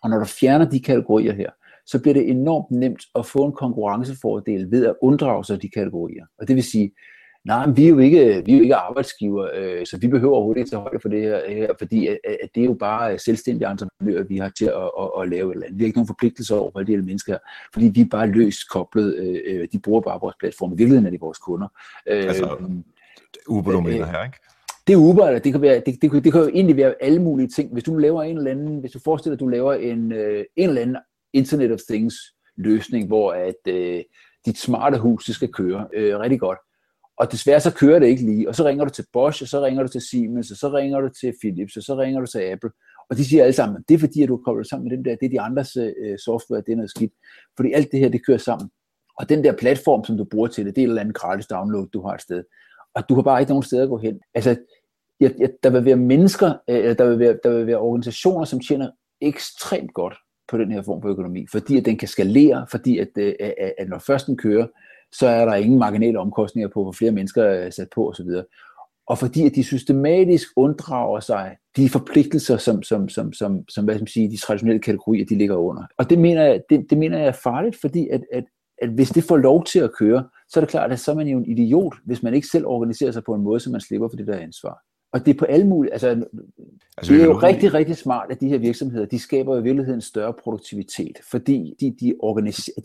Og når du fjerner de kategorier her, så bliver det enormt nemt at få en konkurrencefordel ved at unddrage sig de kategorier. Og det vil sige, nej, vi er jo ikke, vi er jo ikke arbejdsgiver, øh, så vi behøver overhovedet ikke tage højde for det her, her fordi at, at det er jo bare selvstændige entreprenører, vi har til at, at, at lave et eller andet. Vi har ikke nogen forpligtelser over for de her mennesker, fordi vi er bare løst koblet, øh, øh, de bruger bare vores platform. I virkeligheden er de vores kunder. Øh, altså, Uber, du mener her, ikke? det er Uber, eller det kan, være, det, det, det kan jo egentlig være alle mulige ting. Hvis du laver en eller anden, hvis du forestiller, at du laver en, en eller anden Internet of Things løsning, hvor at øh, dit smarte hus det skal køre øh, rigtig godt. Og desværre så kører det ikke lige, og så ringer du til Bosch, og så ringer du til Siemens, og så ringer du til Philips, og så ringer du til Apple, og de siger alle sammen, det er fordi, at du kobler sammen med dem der, det er de andres øh, software, det er noget skidt. Fordi alt det her, det kører sammen. Og den der platform, som du bruger til det, det er et eller andet gratis download, du har et sted. Og du har bare ikke nogen steder at gå hen. Altså, jeg, jeg, der vil være mennesker, øh, der, vil være, der vil være organisationer, som tjener ekstremt godt på den her form for økonomi, fordi at den kan skalere, fordi øh, at, at, at når først den kører, så er der ingen marginale omkostninger på, hvor flere mennesker er sat på osv. Og fordi at de systematisk unddrager sig de forpligtelser, som, som, som, som, som hvad skal man sige, de traditionelle kategorier, de ligger under. Og det mener jeg, det, det mener jeg er farligt, fordi at, at, at hvis det får lov til at køre, så er det klart, at så er man jo en idiot, hvis man ikke selv organiserer sig på en måde, så man slipper for det der ansvar. Og det er på alle mulige, altså, altså det er jo rigtig, rigtig smart, at de her virksomheder, de skaber i virkeligheden større produktivitet, fordi de, de,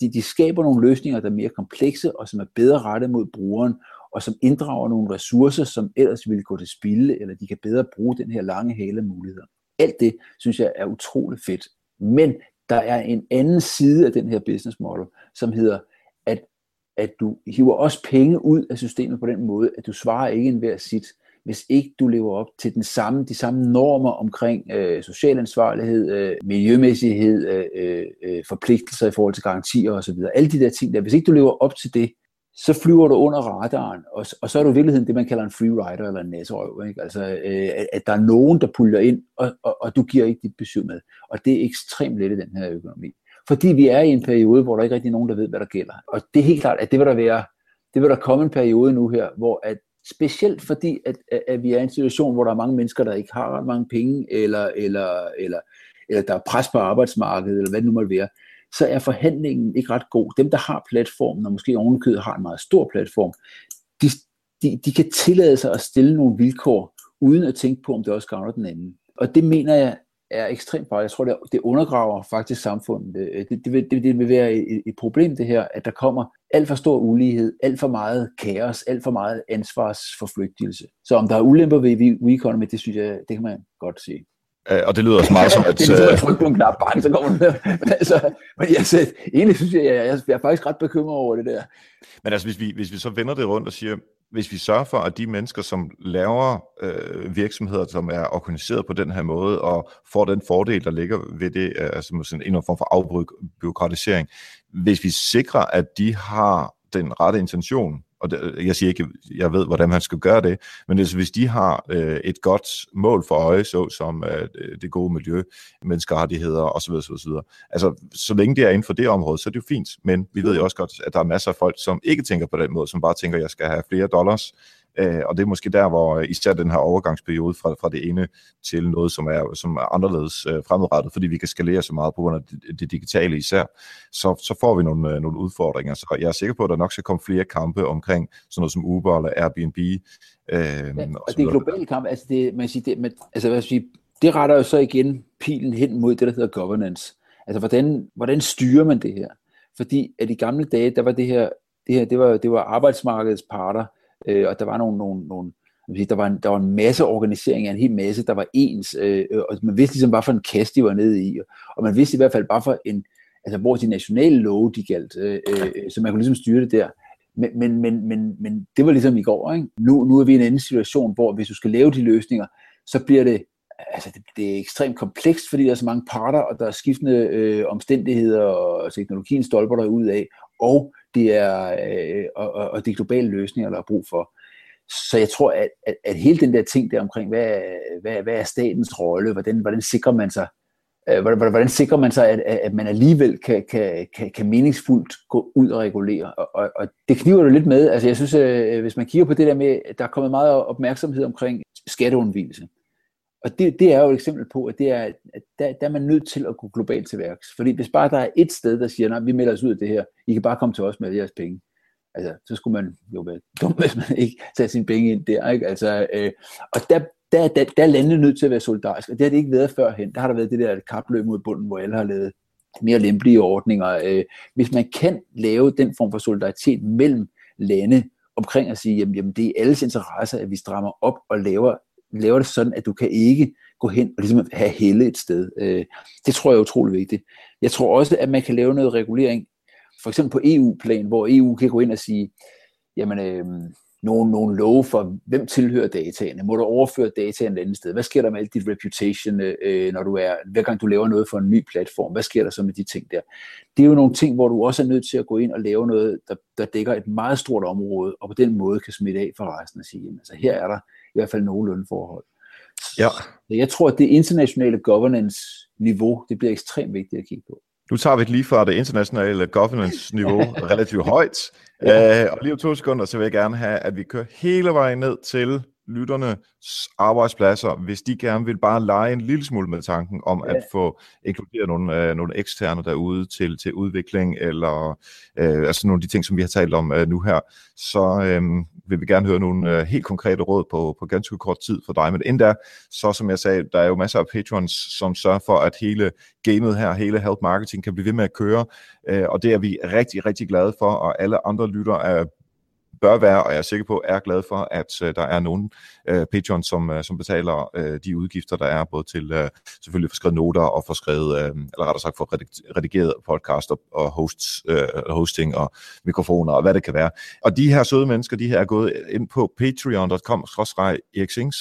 de, de skaber nogle løsninger, der er mere komplekse, og som er bedre rettet mod brugeren, og som inddrager nogle ressourcer, som ellers ville gå til spilde, eller de kan bedre bruge den her lange hale muligheder. Alt det, synes jeg, er utroligt fedt. Men der er en anden side af den her business model, som hedder, at, at du hiver også penge ud af systemet på den måde, at du svarer ikke enhver sit hvis ikke du lever op til den samme, de samme normer omkring øh, social ansvarlighed, øh, miljømæssighed, øh, øh, øh forpligtelser i forhold til garantier osv. Alle de der ting der. Hvis ikke du lever op til det, så flyver du under radaren, og, og så er du i virkeligheden det, man kalder en free rider eller en næserøv. Ikke? Altså, øh, at der er nogen, der puljer ind, og, og, og du giver ikke dit besøg med. Og det er ekstremt let i den her økonomi. Fordi vi er i en periode, hvor der ikke rigtig er nogen, der ved, hvad der gælder. Og det er helt klart, at det vil der være, det vil der komme en periode nu her, hvor at specielt fordi, at, at, vi er i en situation, hvor der er mange mennesker, der ikke har ret mange penge, eller, eller, eller, eller der er pres på arbejdsmarkedet, eller hvad det nu måtte være, så er forhandlingen ikke ret god. Dem, der har platformen, og måske ovenikøbet har en meget stor platform, de, de, de kan tillade sig at stille nogle vilkår, uden at tænke på, om det også gavner den anden. Og det mener jeg er ekstremt farligt. Jeg tror, det, det undergraver faktisk samfundet. Det, det, vil, det, det vil være et, et problem, det her, at der kommer alt for stor ulighed, alt for meget kaos, alt for meget ansvarsforflygtigelse. Så om der er ulemper ved WeEconomy, det synes jeg, det kan man godt sige. Øh, og det lyder også meget som, [LAUGHS] at... det er ligesom at på en knap, bang, så kommer den Men, altså, men jeg, altså, egentlig synes jeg, jeg, jeg, jeg er faktisk ret bekymret over det der. Men altså, hvis vi, hvis vi så vender det rundt og siger, hvis vi sørger for, at de mennesker, som laver øh, virksomheder, som er organiseret på den her måde, og får den fordel, der ligger ved det, øh, altså sådan en form for afbyråkratisering, hvis vi sikrer, at de har den rette intention, og det, jeg siger ikke, jeg ved, hvordan man skal gøre det, men altså, hvis de har øh, et godt mål for øje, så som øh, det gode miljø, menneskerettigheder osv., osv., osv. Altså, så længe det er inden for det område, så er det jo fint, men vi ved jo også godt, at der er masser af folk, som ikke tænker på den måde, som bare tænker, at jeg skal have flere dollars, Øh, og det er måske der, hvor især den her overgangsperiode fra, fra det ene til noget, som er, som er anderledes øh, fremadrettet, fordi vi kan skalere så meget på grund af det, det digitale især, så, så får vi nogle, øh, nogle udfordringer. Så jeg er sikker på, at der nok skal komme flere kampe omkring sådan noget som Uber eller Airbnb. Øh, ja, og, og det er globale kampe, altså det, man siger, det, man, altså hvad siger, det retter jo så igen pilen hen mod det, der hedder governance. Altså hvordan, hvordan styrer man det her? Fordi at i gamle dage, der var det her, det her, det var, det var arbejdsmarkedets parter, øh, og der var nogle, nogle, nogle der var, en, der var en masse organisering af en hel masse, der var ens, øh, øh, og man vidste ligesom, hvad for en kasse de var nede i, og man vidste i hvert fald bare for en, altså hvor de nationale love, de galt, øh, øh, så man kunne ligesom styre det der. Men, men, men, men, men det var ligesom i går, ikke? Nu, nu er vi i en anden situation, hvor hvis du skal lave de løsninger, så bliver det, altså det, det er ekstremt komplekst, fordi der er så mange parter, og der er skiftende øh, omstændigheder, og teknologien stolper der ud af, og det er, øh, og, og, og det er globale løsninger, der er brug for. Så jeg tror, at, at, at hele den der ting der omkring, hvad, hvad, hvad er statens rolle, hvordan, hvordan sikrer man sig, øh, hvordan, hvordan sikrer man sig, at, at man alligevel kan, kan, kan, kan meningsfuldt gå ud og regulere. Og, og, og det kniver du lidt med. Altså jeg synes, øh, hvis man kigger på det der med, at der er kommet meget opmærksomhed omkring skatteundvielse. Og det, det er jo et eksempel på, at, det er, at der, der er man nødt til at gå globalt til værks. Fordi hvis bare der er et sted, der siger, nej, vi melder os ud af det her, I kan bare komme til os med jeres penge. Altså, så skulle man jo være dum, hvis man ikke satte sine penge ind der. Ikke? Altså, øh, og der, der, der, der er landene nødt til at være solidariske, og det har det ikke været førhen. Der har der været det der kapløb mod bunden, hvor alle har lavet mere lempelige ordninger. Øh, hvis man kan lave den form for solidaritet mellem lande omkring at sige, jamen, jamen det er alles interesse, at vi strammer op og laver laver det sådan, at du kan ikke gå hen og ligesom have helle et sted. Øh, det tror jeg er utrolig vigtigt. Jeg tror også, at man kan lave noget regulering, for eksempel på EU-plan, hvor EU kan gå ind og sige, jamen, øh, nogle, nogle love for, hvem tilhører dataene? Må du overføre dataen et andet sted? Hvad sker der med alt dit reputation, øh, når du er, hver gang du laver noget for en ny platform? Hvad sker der så med de ting der? Det er jo nogle ting, hvor du også er nødt til at gå ind og lave noget, der, der dækker et meget stort område, og på den måde kan smitte af for resten og sige, jamen, altså her er der i hvert fald nogenlunde forhold. Ja. Så jeg tror, at det internationale governance-niveau, det bliver ekstremt vigtigt at kigge på. Nu tager vi lige fra det internationale governance-niveau [LAUGHS] relativt højt. ja. uh, og lige om to sekunder, så vil jeg gerne have, at vi kører hele vejen ned til lytternes arbejdspladser, hvis de gerne vil bare lege en lille smule med tanken om ja. at få inkluderet nogle, uh, nogle eksterne derude til, til udvikling, eller uh, altså nogle af de ting, som vi har talt om uh, nu her, så um, vil vi gerne høre nogle uh, helt konkrete råd på, på ganske kort tid for dig. Men der, så som jeg sagde, der er jo masser af patrons, som sørger for, at hele gamet her, hele health marketing kan blive ved med at køre, uh, og det er vi rigtig, rigtig glade for, og alle andre lytter er bør være, og jeg er sikker på, er glad for, at øh, der er nogen øh, Patreon, som, øh, som betaler øh, de udgifter, der er, både til øh, selvfølgelig for skrevet noter og for skrevet, øh, eller rettere sagt for redigeret podcast og, og hosts, øh, hosting og mikrofoner og hvad det kan være. Og de her søde mennesker, de her er gået ind på patreon.com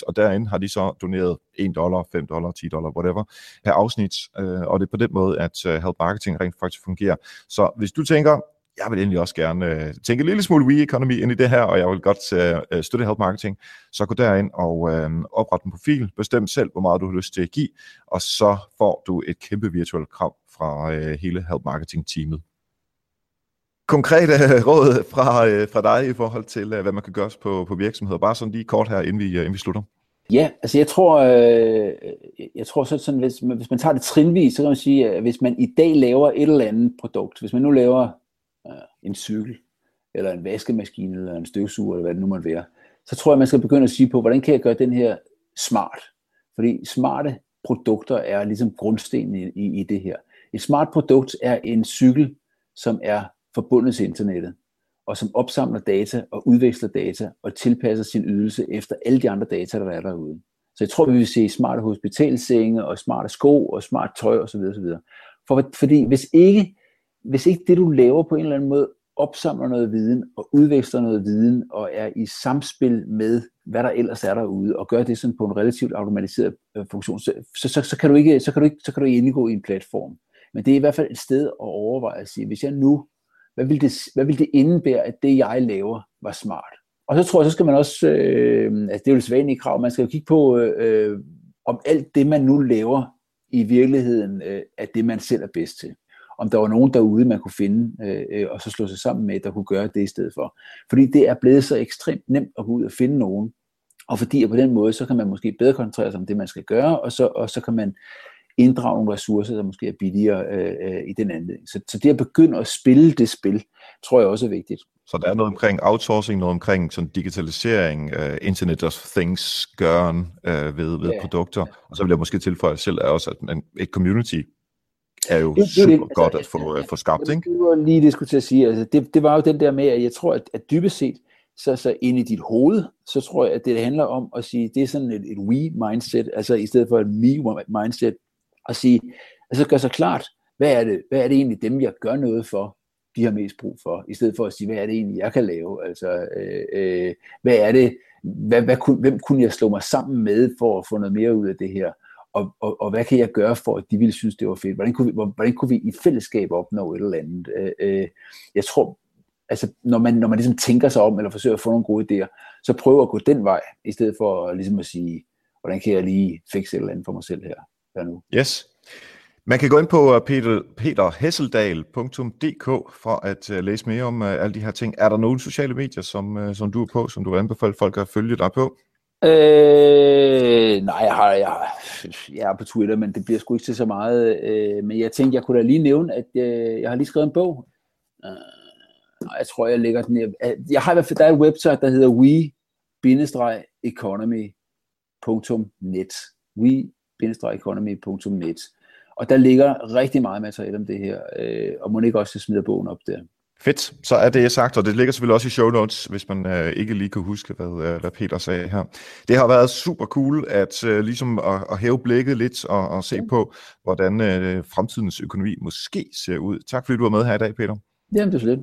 og derinde har de så doneret 1 dollar, 5 dollar, 10 dollar, whatever, per afsnit, øh, og det er på den måde, at øh, Help Marketing rent faktisk fungerer. Så hvis du tænker, jeg vil egentlig også gerne øh, tænke en lille smule we-economy ind i det her, og jeg vil godt øh, øh, støtte Help Marketing, så gå derind og øh, opret en profil, bestem selv, hvor meget du har lyst til at give, og så får du et kæmpe virtuelt krav fra øh, hele Help Marketing-teamet. Konkrete øh, råd fra, øh, fra dig i forhold til, øh, hvad man kan gøre på, på virksomheder, bare sådan lige kort her, inden vi, øh, inden vi slutter. Ja, altså jeg tror, øh, jeg tror sådan, sådan hvis, hvis man tager det trinvis, så kan man sige, at hvis man i dag laver et eller andet produkt, hvis man nu laver Øh, en cykel, eller en vaskemaskine, eller en støvsuger, eller hvad det nu måtte være, så tror jeg, man skal begynde at sige på, hvordan kan jeg gøre den her smart? Fordi smarte produkter er ligesom grundstenen i, i, i det her. Et smart produkt er en cykel, som er forbundet til internettet, og som opsamler data og udveksler data og tilpasser sin ydelse efter alle de andre data, der er derude. Så jeg tror, vi vil se smarte hospitalsenge og smarte sko og smart tøj osv. osv. For, fordi hvis ikke hvis ikke det, du laver på en eller anden måde, opsamler noget viden og udveksler noget viden og er i samspil med, hvad der ellers er derude, og gør det sådan på en relativt automatiseret øh, funktion, så, så, så, så, kan du ikke, så, kan du ikke, så kan du ikke indgå i en platform. Men det er i hvert fald et sted at overveje at sige, hvis jeg nu, hvad vil det, hvad vil det indebære, at det jeg laver var smart? Og så tror jeg, så skal man også, øh, altså det er jo det i krav, man skal jo kigge på, øh, om alt det, man nu laver, i virkeligheden øh, er det, man selv er bedst til om der var nogen derude, man kunne finde, øh, øh, og så slå sig sammen med, der kunne gøre det i stedet for. Fordi det er blevet så ekstremt nemt at gå ud og finde nogen, og fordi at på den måde, så kan man måske bedre koncentrere sig om det, man skal gøre, og så, og så kan man inddrage nogle ressourcer, der måske er billigere øh, øh, i den anden. Så, så det at begynde at spille det spil, tror jeg også er vigtigt. Så der er noget omkring outsourcing, noget omkring sådan digitalisering, uh, Internet of Things gøren uh, ved, ved ja. produkter, og så vil jeg måske tilføje selv også, at man, et community er jo det, super det, altså, godt at få, altså, få skabt, ikke? Det var lige det, skulle til at sige. Altså, det, det var jo den der med, at jeg tror, at, at dybest set, så, så ind i dit hoved, så tror jeg, at det handler om at sige, det er sådan et, et we-mindset, altså i stedet for et me-mindset, at sige, altså gør sig klart, hvad er det, hvad er det egentlig dem, jeg gør noget for, de har mest brug for, i stedet for at sige, hvad er det egentlig, jeg kan lave, altså, øh, øh, hvad er det, hvad, hvad, hvem kunne jeg slå mig sammen med, for at få noget mere ud af det her, og, og, og hvad kan jeg gøre for, at de ville synes, det var fedt? Hvordan kunne vi, hvordan kunne vi i fællesskab opnå et eller andet? Øh, øh, jeg tror, altså, når man, når man ligesom tænker sig om, eller forsøger at få nogle gode idéer, så prøv at gå den vej, i stedet for ligesom at sige, hvordan kan jeg lige fikse et eller andet for mig selv her, her nu? Yes. Man kan gå ind på øh, peter, peterhesseldal.dk for at uh, læse mere om uh, alle de her ting. Er der nogle sociale medier, som, uh, som du er på, som du vil anbefale folk at følge dig på? Øh, nej, jeg, har, jeg, jeg er på Twitter, men det bliver sgu ikke til så meget. Øh, men jeg tænkte, jeg kunne da lige nævne, at øh, jeg har lige skrevet en bog. Øh, jeg tror, jeg lægger den her. Jeg har i hvert fald, der er et website, der hedder we-economy.net. we-economy.net. Og der ligger rigtig meget materiale om det her, øh, og må ikke også smide bogen op der. Fedt, så er det sagt, og det ligger selvfølgelig også i show notes, hvis man øh, ikke lige kan huske, hvad, øh, hvad Peter sagde her. Det har været super cool at øh, ligesom at, at hæve blikket lidt og, og se på, hvordan øh, fremtidens økonomi måske ser ud. Tak fordi du var med her i dag, Peter. Jamen, det er slet.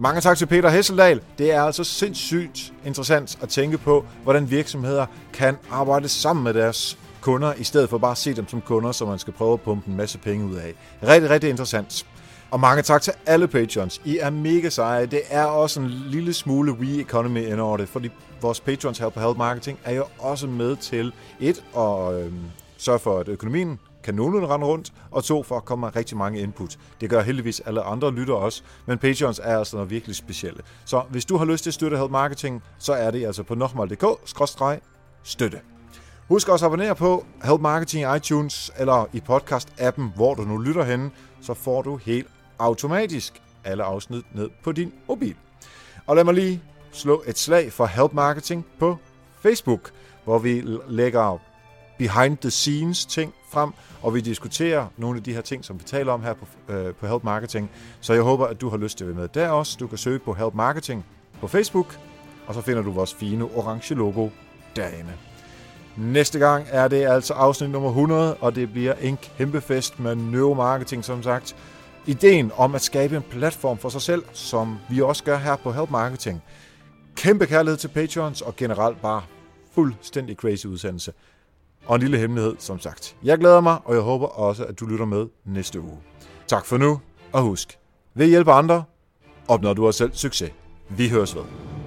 Mange tak til Peter Hesseldal. Det er altså sindssygt interessant at tænke på, hvordan virksomheder kan arbejde sammen med deres kunder, i stedet for bare at se dem som kunder, som man skal prøve at pumpe en masse penge ud af. Rigtig, rigtig interessant. Og mange tak til alle patrons. I er mega seje. Det er også en lille smule we-economy ind over det, fordi vores patrons Help Help Marketing er jo også med til et at øh, sørge for, at økonomien kan nogenlunde rende rundt, og to, for at komme med rigtig mange input. Det gør heldigvis alle andre lytter også, men Patreons er altså noget virkelig specielle. Så hvis du har lyst til at støtte Help Marketing, så er det altså på nokmal.dk-støtte. Husk også at abonnere på Help Marketing i iTunes eller i podcast-appen, hvor du nu lytter henne, så får du helt automatisk alle afsnit ned på din mobil. Og lad mig lige slå et slag for Help Marketing på Facebook, hvor vi lægger behind the scenes ting frem, og vi diskuterer nogle af de her ting, som vi taler om her på, øh, på Help Marketing. Så jeg håber, at du har lyst til at være med der også. Du kan søge på Help Marketing på Facebook, og så finder du vores fine orange logo derinde. Næste gang er det altså afsnit nummer 100, og det bliver en kæmpe fest med neuromarketing, som sagt. Ideen om at skabe en platform for sig selv, som vi også gør her på Help Marketing. Kæmpe kærlighed til Patreons, og generelt bare fuldstændig crazy udsendelse. Og en lille hemmelighed, som sagt. Jeg glæder mig, og jeg håber også, at du lytter med næste uge. Tak for nu, og husk, ved at hjælpe andre, opnår du også selv succes. Vi høres ved.